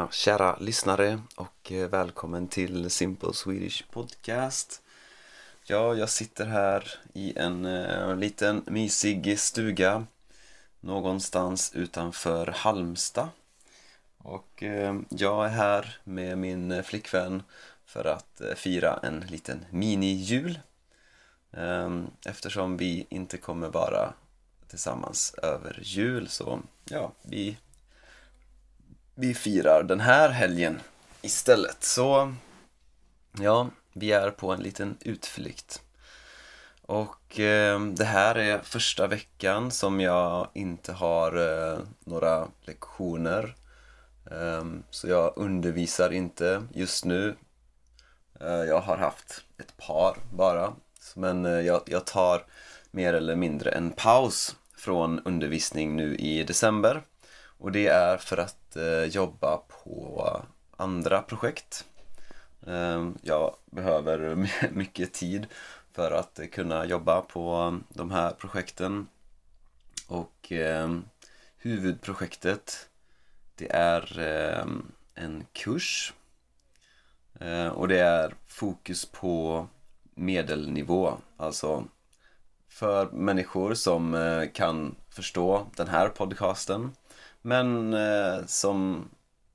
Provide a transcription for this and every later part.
mina kära lyssnare och eh, välkommen till Simple Swedish Podcast. Ja, jag sitter här i en uh, liten mysig stuga någonstans utanför Halmstad. Och uh, jag är här med min flickvän för att uh, fira en liten mini-jul. Um, eftersom vi inte kommer vara tillsammans över jul så ja, vi vi firar den här helgen istället. Så ja, vi är på en liten utflykt. Och eh, det här är första veckan som jag inte har eh, några lektioner. Eh, så jag undervisar inte just nu. Eh, jag har haft ett par bara. Men eh, jag, jag tar mer eller mindre en paus från undervisning nu i december. Och det är för att eh, jobba på andra projekt. Eh, jag behöver mycket tid för att kunna jobba på de här projekten. Och eh, huvudprojektet det är eh, en kurs. Eh, och det är fokus på medelnivå, alltså för människor som eh, kan förstå den här podcasten men eh, som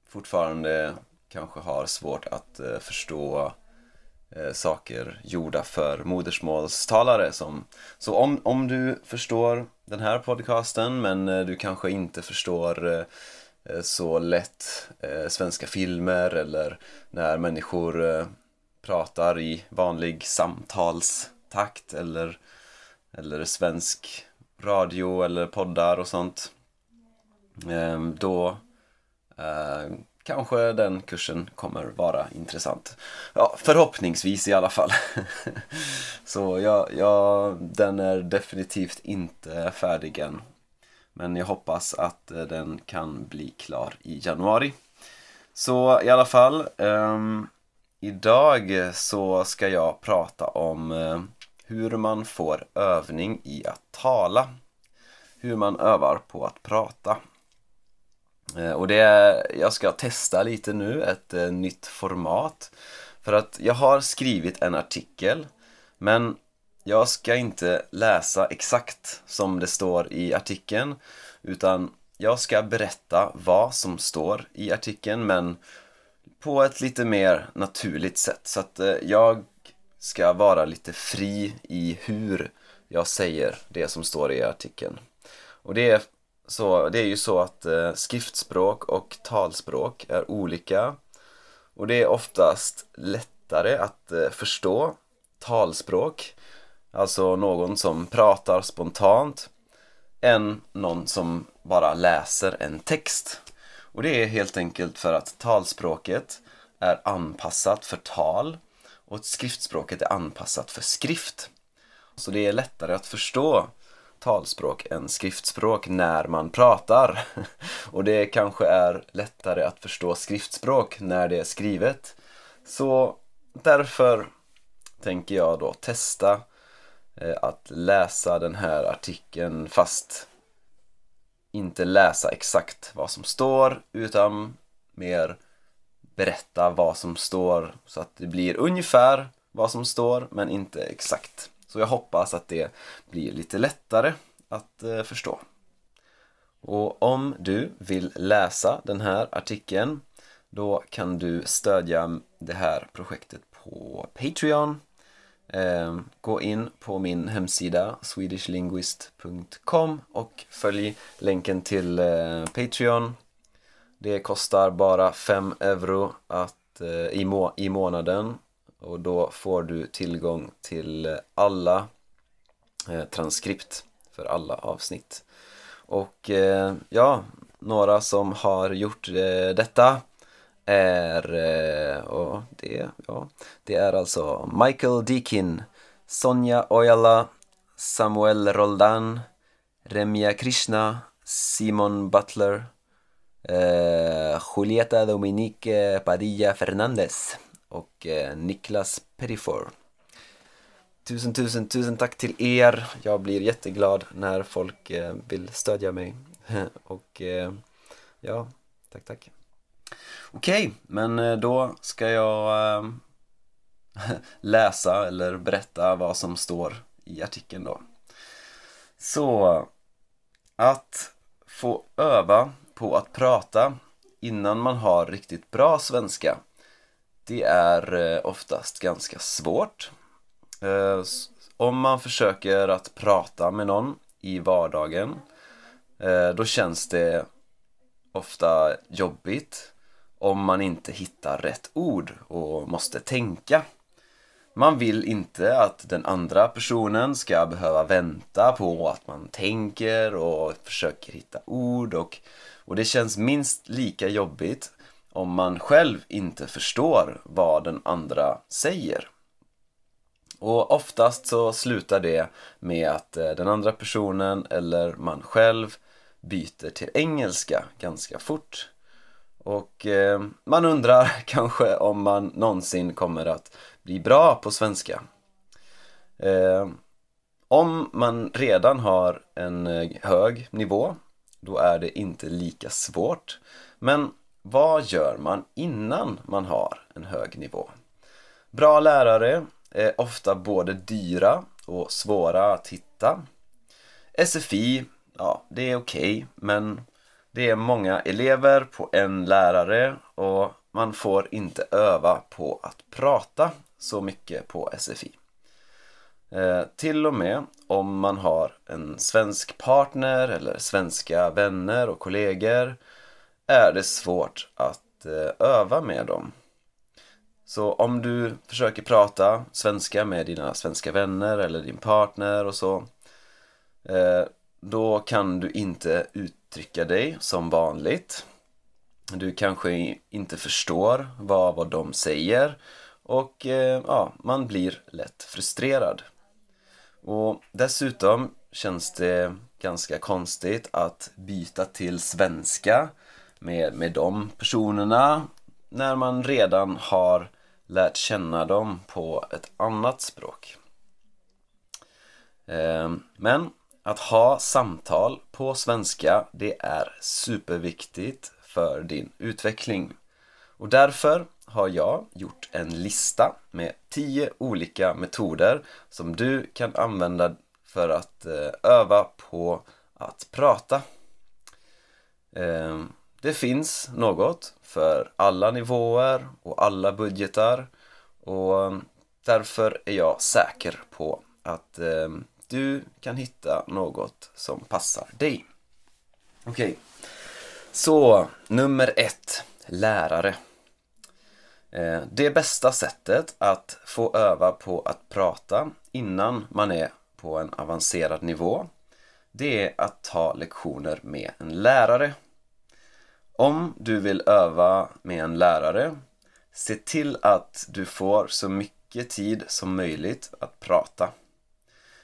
fortfarande kanske har svårt att eh, förstå eh, saker gjorda för modersmålstalare. Som, så om, om du förstår den här podcasten men eh, du kanske inte förstår eh, så lätt eh, svenska filmer eller när människor eh, pratar i vanlig samtalstakt eller, eller svensk radio eller poddar och sånt Ehm, då eh, kanske den kursen kommer vara intressant. Ja, förhoppningsvis i alla fall. Så ja, ja, den är definitivt inte färdig än. Men jag hoppas att eh, den kan bli klar i januari. Så i alla fall, um, idag så ska jag prata om uh, hur man får övning i att tala. Hur man övar på att prata. Eh, och det är, jag ska testa lite nu, ett eh, nytt format. För att jag har skrivit en artikel, men jag ska inte läsa exakt som det står i artikeln, utan jag ska berätta vad som står i artikeln, men på ett lite mer naturligt sätt. Så att eh, jag ska vara lite fri i hur jag säger det som står i artikeln. Och det är så det är ju så att eh, skriftspråk och talspråk är olika och det är oftast lättare att eh, förstå talspråk, alltså någon som pratar spontant, än någon som bara läser en text. Och det är helt enkelt för att talspråket är anpassat för tal och skriftspråket är anpassat för skrift. Så det är lättare att förstå talspråk än skriftspråk när man pratar. Och det kanske är lättare att förstå skriftspråk när det är skrivet. Så därför tänker jag då testa eh, att läsa den här artikeln fast inte läsa exakt vad som står utan mer berätta vad som står så att det blir ungefär vad som står men inte exakt. Så jag hoppas att det blir lite lättare att eh, förstå. Och om du vill läsa den här artikeln då kan du stödja det här projektet på Patreon. Eh, gå in på min hemsida swedishlinguist.com och följ länken till eh, Patreon. Det kostar bara 5 euro att, i, må i månaden och då får du tillgång till alla eh, transkript för alla avsnitt. Och eh, ja, några som har gjort eh, detta är, eh, och det, ja, det är alltså Michael Deakin, Sonja Ojala, Samuel Roldan, Remia Krishna, Simon Butler, eh, Julieta Dominique Padilla Fernandez och eh, Niklas Perifor. Tusen, tusen, tusen tack till er. Jag blir jätteglad när folk eh, vill stödja mig. och eh, ja, tack, tack. Okej, men då ska jag läsa eller berätta vad som står i artikeln då. Så, att få öva på att prata innan man har riktigt bra svenska det är eh, oftast ganska svårt. Eh, om man försöker att prata med någon i vardagen eh, då känns det ofta jobbigt om man inte hittar rätt ord och måste tänka. Man vill inte att den andra personen ska behöva vänta på att man tänker och försöker hitta ord och, och det känns minst lika jobbigt om man själv inte förstår vad den andra säger. Och oftast så slutar det med att eh, den andra personen eller man själv byter till engelska ganska fort. Och eh, man undrar kanske om man någonsin kommer att bli bra på svenska. Eh, om man redan har en eh, hög nivå, då är det inte lika svårt. Men vad gör man innan man har en hög nivå? Bra lärare är ofta både dyra och svåra att hitta. SFI, ja, det är okej, okay, men det är många elever på en lärare och man får inte öva på att prata så mycket på SFI. Eh, till och med om man har en svensk partner eller svenska vänner och kollegor är det svårt att eh, öva med dem. Så om du försöker prata svenska med dina svenska vänner eller din partner och så eh, då kan du inte uttrycka dig som vanligt. Du kanske inte förstår vad, vad de säger och eh, ja, man blir lätt frustrerad. Och dessutom känns det ganska konstigt att byta till svenska med, med de personerna när man redan har lärt känna dem på ett annat språk. Ehm, men att ha samtal på svenska, det är superviktigt för din utveckling. Och därför har jag gjort en lista med 10 olika metoder som du kan använda för att eh, öva på att prata. Ehm, det finns något för alla nivåer och alla budgetar och eh, därför är jag säker på att eh, du kan hitta något som passar dig. Okej, okay. så nummer ett, lärare. Eh, det bästa sättet att få öva på att prata innan man är på en avancerad nivå det är att ta lektioner med en lärare om du vill öva med en lärare, se till att du får så mycket tid som möjligt att prata.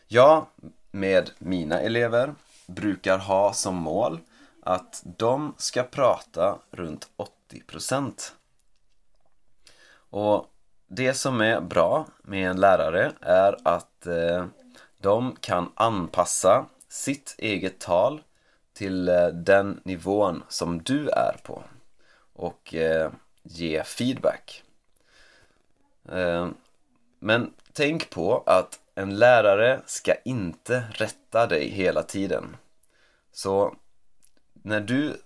Jag, med mina elever, brukar ha som mål att de ska prata runt 80%. Och det som är bra med en lärare är att eh, de kan anpassa sitt eget tal till eh, den nivån som du är på och eh, ge feedback. Eh, men tänk på att en lärare ska inte rätta dig hela tiden. Så när du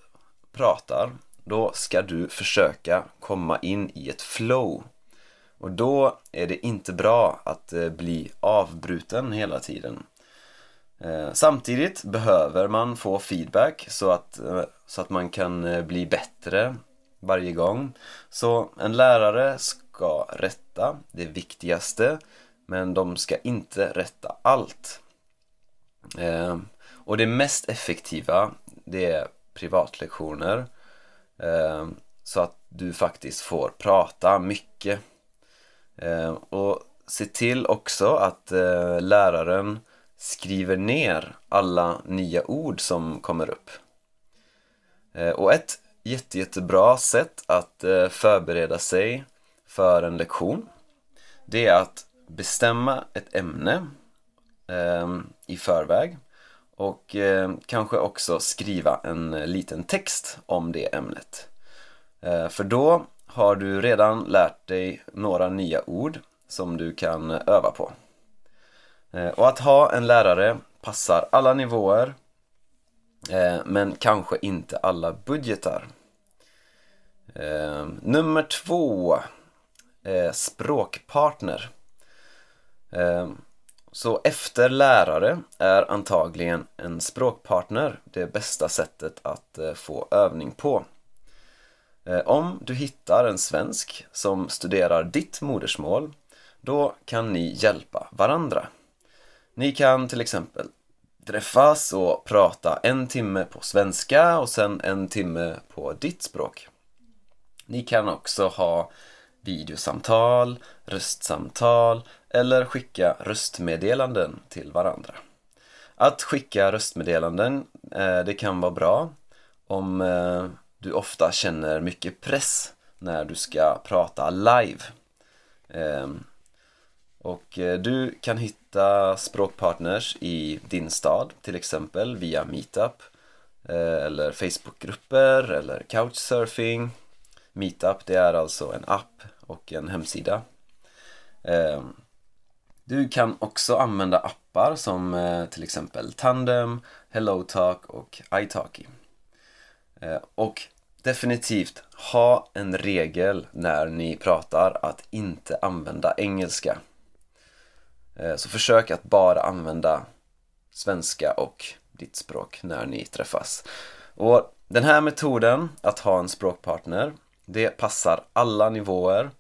pratar, då ska du försöka komma in i ett flow. Och då är det inte bra att bli avbruten hela tiden. Eh, samtidigt behöver man få feedback så att, eh, så att man kan eh, bli bättre varje gång. Så en lärare ska rätta det viktigaste men de ska inte rätta allt. Och det mest effektiva det är privatlektioner så att du faktiskt får prata mycket. Och se till också att läraren skriver ner alla nya ord som kommer upp. Eh, och ett jätte, jättebra sätt att eh, förbereda sig för en lektion det är att bestämma ett ämne eh, i förväg och eh, kanske också skriva en liten text om det ämnet. Eh, för då har du redan lärt dig några nya ord som du kan öva på. Eh, och att ha en lärare passar alla nivåer eh, men kanske inte alla budgetar. Eh, nummer två Språkpartner så efter lärare är antagligen en språkpartner det bästa sättet att få övning på. Om du hittar en svensk som studerar ditt modersmål, då kan ni hjälpa varandra. Ni kan till exempel träffas och prata en timme på svenska och sen en timme på ditt språk. Ni kan också ha videosamtal, röstsamtal eller skicka röstmeddelanden till varandra. Att skicka röstmeddelanden, eh, det kan vara bra om eh, du ofta känner mycket press när du ska prata live. Ehm, och eh, du kan hitta språkpartners i din stad, till exempel via Meetup eh, eller Facebookgrupper eller Couchsurfing. Meetup, det är alltså en app och en hemsida. Eh, du kan också använda appar som till exempel Tandem, HelloTalk och iTalki. Och definitivt ha en regel när ni pratar att inte använda engelska. Eh, så försök att bara använda svenska och ditt språk när ni träffas. Och den här metoden, att ha en språkpartner, det passar alla nivåer.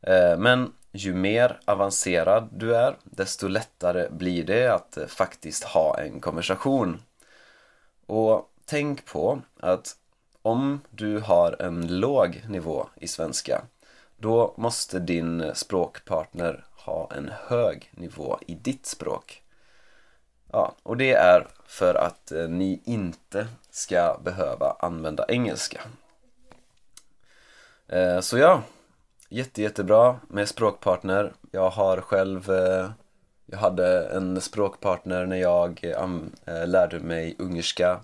Eh, men ju mer avancerad du är, desto lättare blir det att eh, faktiskt ha en konversation. Och tänk på att om du har en låg nivå i svenska, då måste din språkpartner ha en hög nivå i ditt språk. Ja, och det är för att eh, ni inte ska behöva använda engelska. Eh, så ja, Jätte, jättebra med språkpartner. Jag har själv eh, Jag hade en språkpartner när jag lärde mig ungerska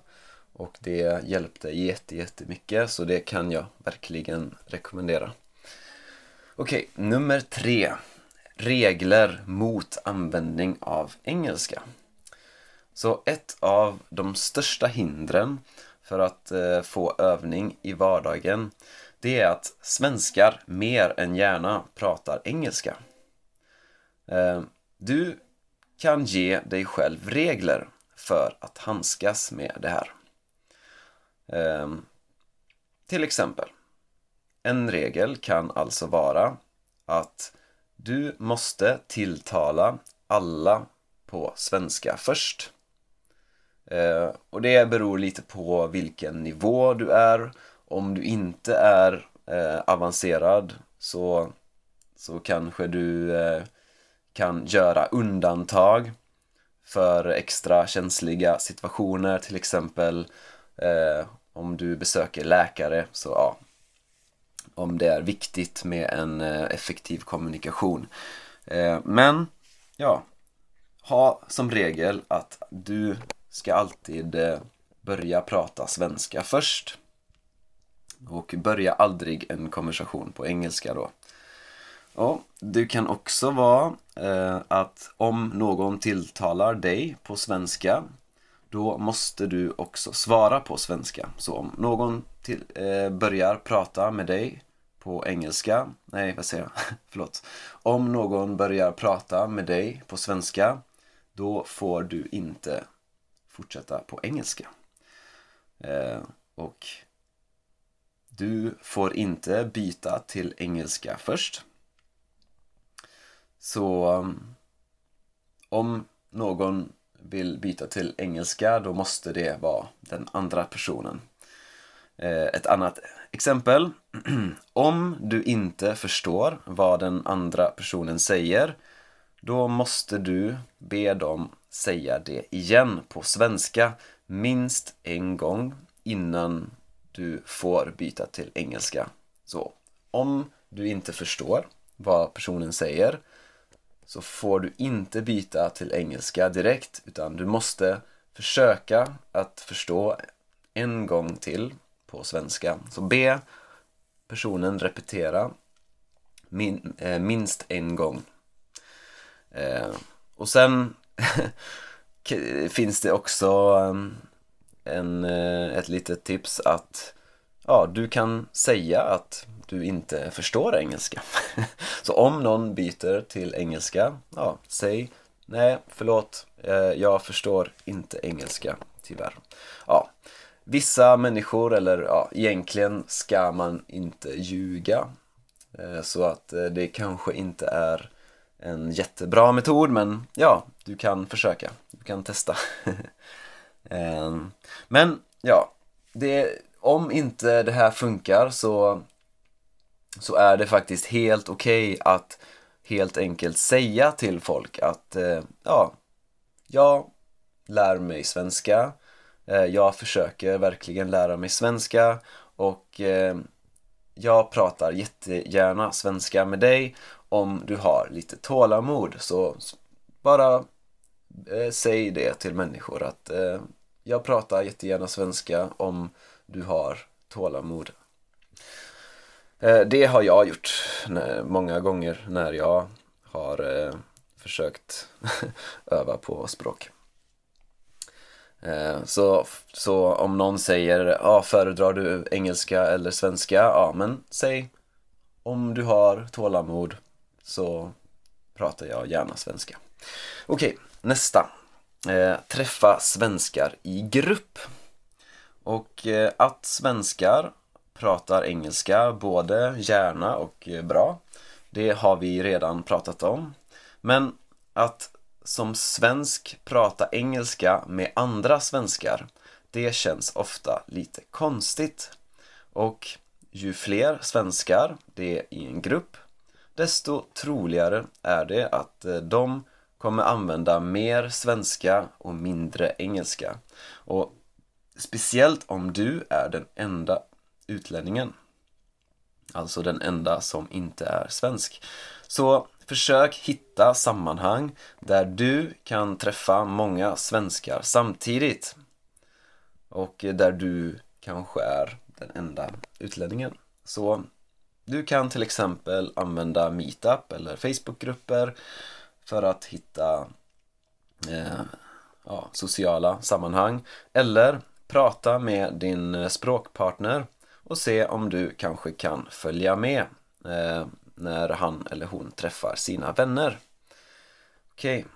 och det hjälpte jätte, jättemycket så det kan jag verkligen rekommendera. Okej, okay, nummer tre. Regler mot användning av engelska. Så ett av de största hindren för att eh, få övning i vardagen det är att svenskar mer än gärna pratar engelska. Eh, du kan ge dig själv regler för att handskas med det här. Eh, till exempel, en regel kan alltså vara att du måste tilltala alla på svenska först. Eh, och det beror lite på vilken nivå du är om du inte är eh, avancerad så, så kanske du eh, kan göra undantag för extra känsliga situationer till exempel eh, om du besöker läkare så ja om det är viktigt med en eh, effektiv kommunikation eh, men ja ha som regel att du ska alltid eh, börja prata svenska först och börja aldrig en konversation på engelska då. Och du kan också vara eh, att om någon tilltalar dig på svenska då måste du också svara på svenska. Så om någon till, eh, börjar prata med dig på engelska, nej vad säger jag, förlåt. Om någon börjar prata med dig på svenska då får du inte fortsätta på engelska. Eh, och du får inte byta till engelska först. Så mm, om någon vill byta till engelska då måste det vara den andra personen. Eh, ett annat exempel. Om du inte förstår vad den andra personen säger då måste du be dem säga det igen på svenska minst en gång innan du får byta till engelska. Så om du inte förstår vad personen säger så får du inte byta till engelska direkt utan du måste försöka att förstå en gång till på svenska. Så be personen repetera min, eh, minst en gång. Eh, och sen finns det också ehm, en, eh, ett litet tips att ja, du kan säga att du inte förstår engelska. Så om någon byter till engelska, ja, säg nej, förlåt, eh, jag förstår inte engelska, tyvärr. Ja, vissa människor, eller ja, egentligen ska man inte ljuga. Eh, så att eh, det kanske inte är en jättebra metod, men ja, du kan försöka. Du kan testa. Men ja, det, om inte det här funkar så, så är det faktiskt helt okej okay att helt enkelt säga till folk att eh, ja, jag lär mig svenska. Eh, jag försöker verkligen lära mig svenska och eh, jag pratar jättegärna svenska med dig om du har lite tålamod så bara eh, säg det till människor att eh, jag pratar jättegärna svenska om du har tålamod. Eh, det har jag gjort många gånger när jag har eh, försökt öva på språk. Eh, så, så om någon säger, ja föredrar du engelska eller svenska? Ja men säg om du har tålamod så pratar jag gärna svenska. Okej, nästa. Eh, träffa svenskar i grupp. Och eh, att svenskar pratar engelska både gärna och eh, bra, det har vi redan pratat om. Men att som svensk prata engelska med andra svenskar, det känns ofta lite konstigt. Och ju fler svenskar det är i en grupp, desto troligare är det att eh, de kommer använda mer svenska och mindre engelska. Och speciellt om du är den enda utlänningen. Alltså den enda som inte är svensk. Så försök hitta sammanhang där du kan träffa många svenskar samtidigt. Och där du kanske är den enda utlänningen. Så du kan till exempel använda Meetup eller Facebookgrupper för att hitta eh, ja, sociala sammanhang eller prata med din språkpartner och se om du kanske kan följa med eh, när han eller hon träffar sina vänner. Okej, okay.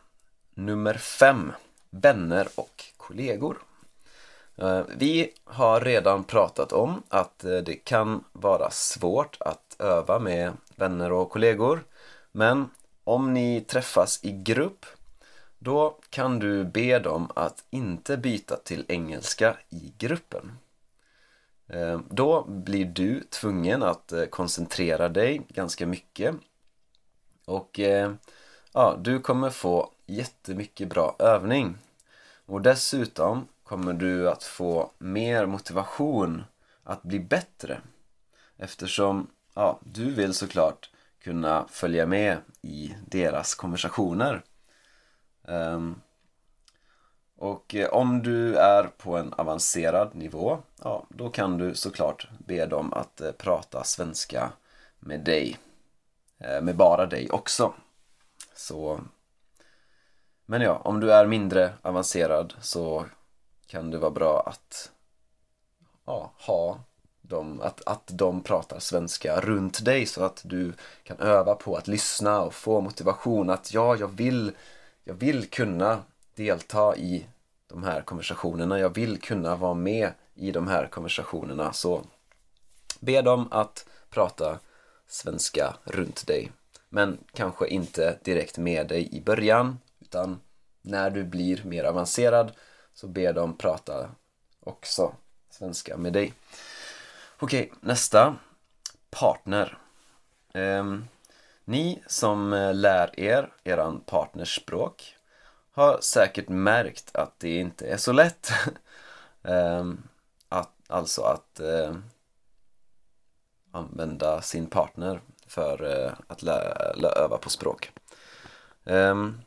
nummer fem. Vänner och kollegor. Eh, vi har redan pratat om att eh, det kan vara svårt att öva med vänner och kollegor men om ni träffas i grupp då kan du be dem att inte byta till engelska i gruppen. Eh, då blir du tvungen att eh, koncentrera dig ganska mycket. Och eh, ja, du kommer få jättemycket bra övning. Och dessutom kommer du att få mer motivation att bli bättre. Eftersom ja, du vill såklart kunna följa med i deras konversationer. Um, och eh, om du är på en avancerad nivå, ja, då kan du såklart be dem att eh, prata svenska med dig. Eh, med bara dig också. Så Men ja, om du är mindre avancerad så kan det vara bra att ja, ha dem, att, att de pratar svenska runt dig så att du kan öva på att lyssna och få motivation att ja, jag vill, jag vill kunna delta i de här konversationerna, jag vill kunna vara med i de här konversationerna så be dem att prata svenska runt dig men kanske inte direkt med dig i början utan när du blir mer avancerad så be dem prata också svenska med dig. Okej, nästa. Partner. Eh, ni som eh, lär er eran partners språk har säkert märkt att det inte är så lätt. Ehm, att, alltså att eh, använda sin partner för eh, att lä öva på språk. Ehm,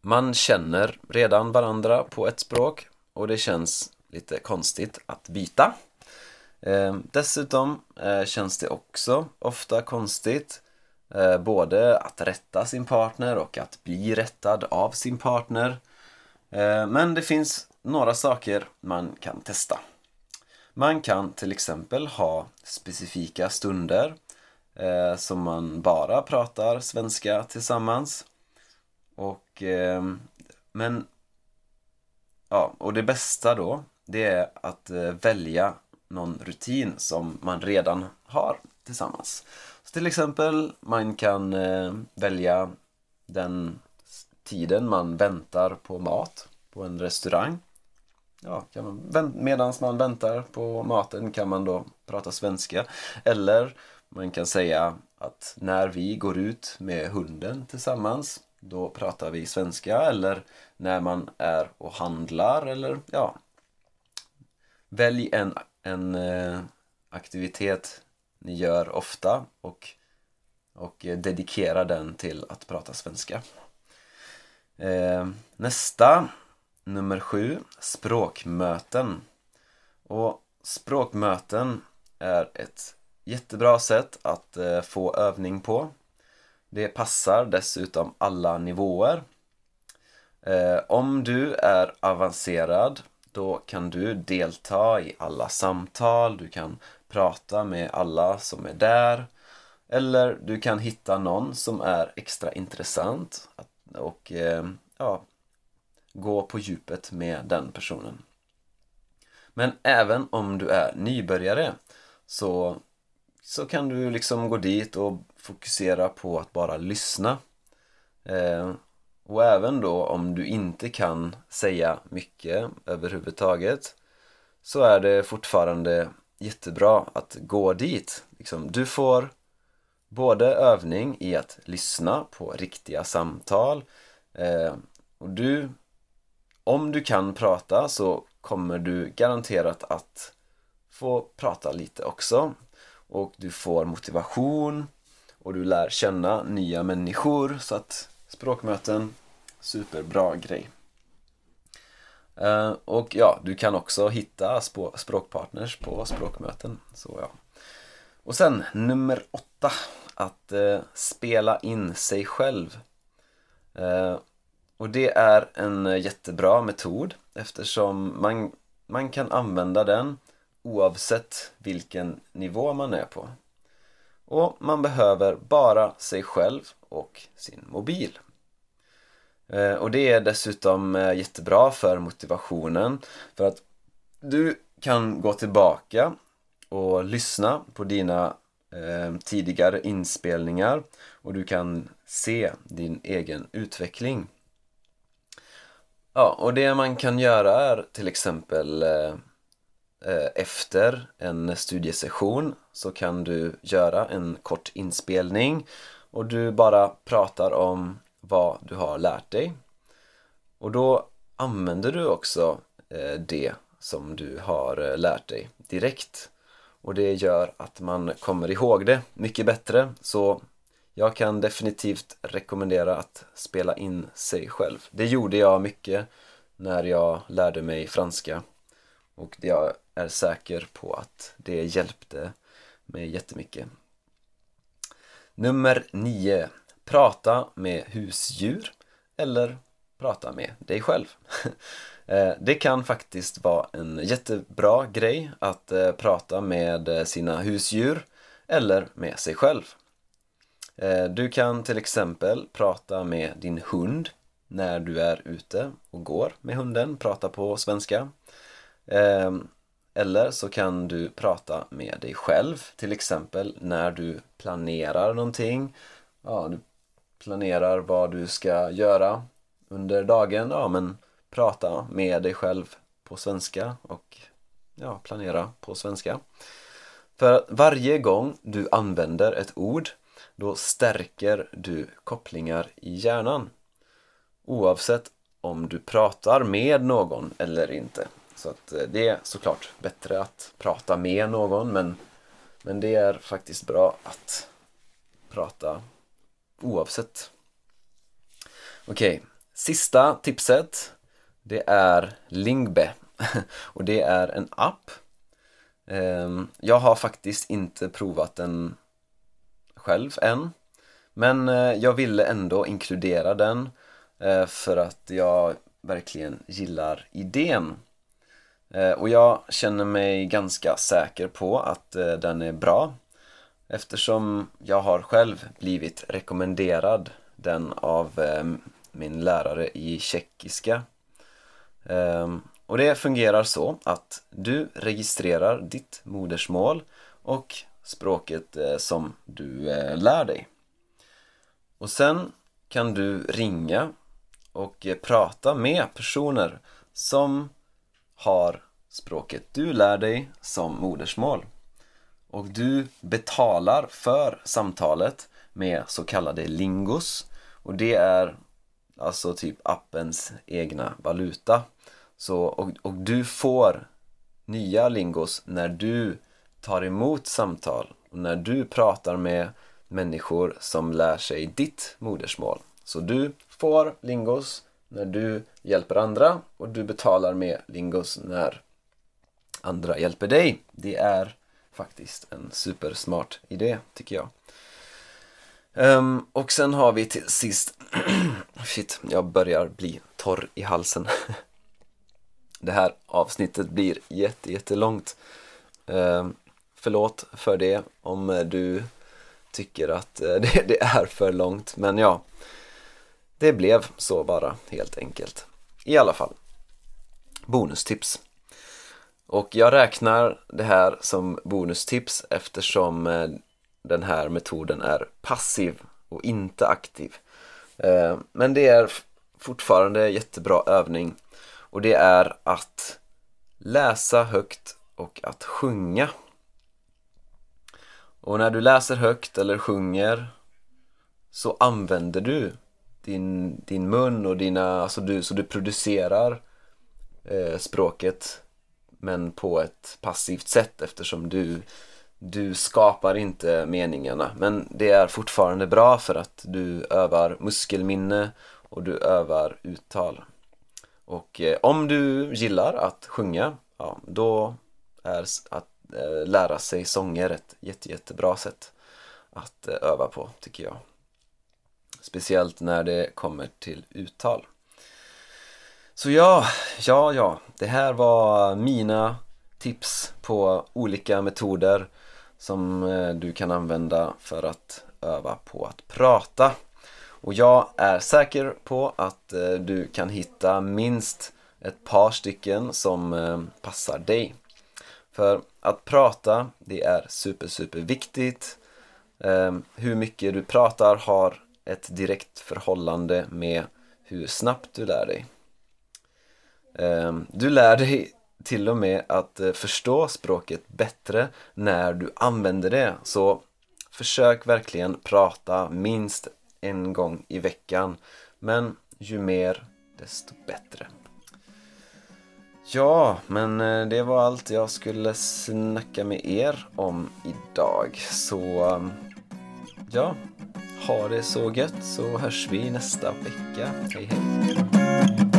man känner redan varandra på ett språk och det känns lite konstigt att byta. Eh, dessutom eh, känns det också ofta konstigt eh, Eh, både att rätta sin partner och att bli rättad av sin partner. Eh, men det finns några saker man kan testa. Man kan till exempel ha specifika stunder eh, som man bara pratar svenska tillsammans. Och, eh, men, ja, och det bästa då, det är att eh, välja någon rutin som man redan har tillsammans. Till exempel, man kan eh, välja den tiden man väntar på mat på en restaurang. Ja, man, medan man väntar på maten kan man då prata svenska. Eller man kan säga att när vi går ut med hunden tillsammans då pratar vi svenska eller när man är och handlar eller ja Välj en, en eh, aktivitet ni gör ofta och, och dedikerar den till att prata svenska. Eh, nästa, nummer sju, språkmöten. Och språkmöten är ett jättebra sätt att eh, få övning på. Det passar dessutom alla nivåer. Eh, om du är avancerad då kan du delta i alla samtal, du kan prata med alla som är där eller du kan hitta någon som är extra intressant och eh, ja, gå på djupet med den personen. Men även om du är nybörjare så, så kan du liksom gå dit och fokusera på att bara lyssna. Eh, och även då om du inte kan säga mycket överhuvudtaget så är det fortfarande jättebra att gå dit. Liksom, du får både övning i att lyssna på riktiga samtal eh, och du, om du kan prata så kommer du garanterat att få prata lite också och du får motivation och du lär känna nya människor så att språkmöten Superbra grej. Eh, och ja, du kan också hitta språkpartners på språkmöten. Så ja. Och sen nummer åtta, att eh, spela in sig själv. Eh, och det är en jättebra metod eftersom man, man kan använda den oavsett vilken nivå man är på. Och man behöver bara sig själv och sin mobil. Eh, och det är dessutom eh, jättebra för motivationen för att du kan gå tillbaka och lyssna på dina eh, tidigare inspelningar och du kan se din egen utveckling. Ja, och det man kan göra är till exempel eh, efter en studiesession så kan du göra en kort inspelning och du bara pratar om vad du har lärt dig. Och då använder du också eh, det som du har eh, lärt dig direkt. Och det gör att man kommer ihåg det mycket bättre. Så jag kan definitivt rekommendera att spela in sig själv. Det gjorde jag mycket när jag lärde mig franska. Och jag är säker på att det hjälpte med jättemycket. Nummer 9 prata med husdjur eller prata med dig själv. Eh, det kan faktiskt vara en jättebra grej att eh, prata med eh, sina husdjur eller med sig själv. Du kan till exempel prata med din hund när du är ute och går med hunden, prata på svenska. Eller så kan du prata med dig själv, till exempel när du planerar någonting. Ja, du planerar vad du ska göra under dagen. Ja, men prata med dig själv på svenska och ja, planera på svenska. För varje gång du använder ett ord då stärker du kopplingar i hjärnan. Oavsett om du pratar med någon eller inte. Så att eh, det är såklart bättre att prata med någon men, men det är faktiskt bra att prata oavsett. Okej, okay. sista tipset det är Lingbe och det är en app ehm, jag har faktiskt inte provat den själv än. Men eh, jag ville ändå inkludera den eh, för att jag verkligen gillar idén. Eh, och jag känner mig ganska säker på att eh, den är bra eftersom jag har själv blivit rekommenderad den av eh, min lärare i tjeckiska. Och det fungerar så att du registrerar ditt modersmål och språket som du lär dig. Och sen kan du ringa och prata med personer som har språket du lär dig som modersmål. Och du betalar för samtalet med så kallade lingos och det är alltså typ appens egna valuta. Så, och, och du får nya lingos när du tar emot samtal och när du pratar med människor som lär sig ditt modersmål. Så du får lingos när du hjälper andra och du betalar med lingos när andra hjälper dig. Det är faktiskt en supersmart idé tycker jag. Um, och sen har vi till sist Shit, jag börjar bli torr i halsen. det här avsnittet blir jätte, jättelångt. Um, förlåt för det om du tycker att eh, det, det är för långt. Men ja, det blev så bara helt enkelt. I alla fall, bonustips. Och jag räknar det här som bonustips eftersom eh, den här metoden är passiv och inte aktiv. Eh, men det är fortfarande jättebra övning och det är att läsa högt och att sjunga och när du läser högt eller sjunger så använder du din, din mun och dina, alltså du, så du producerar eh, språket men på ett passivt sätt eftersom du, du skapar inte meningarna. Men det är fortfarande bra för att du övar muskelminne och du övar uttal. Och eh, om du gillar att sjunga, ja, då är att Eh, lära sig sånger ett jätte, jättebra sätt att eh, öva på tycker jag. Speciellt när det kommer till uttal. Så ja, ja, ja, det här var mina tips på olika metoder som eh, du kan använda för att öva på att prata. Och jag är säker på att eh, du kan hitta minst ett par stycken som eh, passar dig. För att prata, det är super, super viktigt. Hur mycket du pratar har ett direkt förhållande med hur snabbt du lär dig. Ehm, du lär dig till och med att eh, förstå språket bättre när du använder det. Så försök verkligen prata minst en gång i veckan. Men ju mer desto bättre. Ja, men eh, det var allt jag skulle snacka med er om idag. Så ehm, ja, ha det så gött så hörs vi nästa vecka. Hej hej!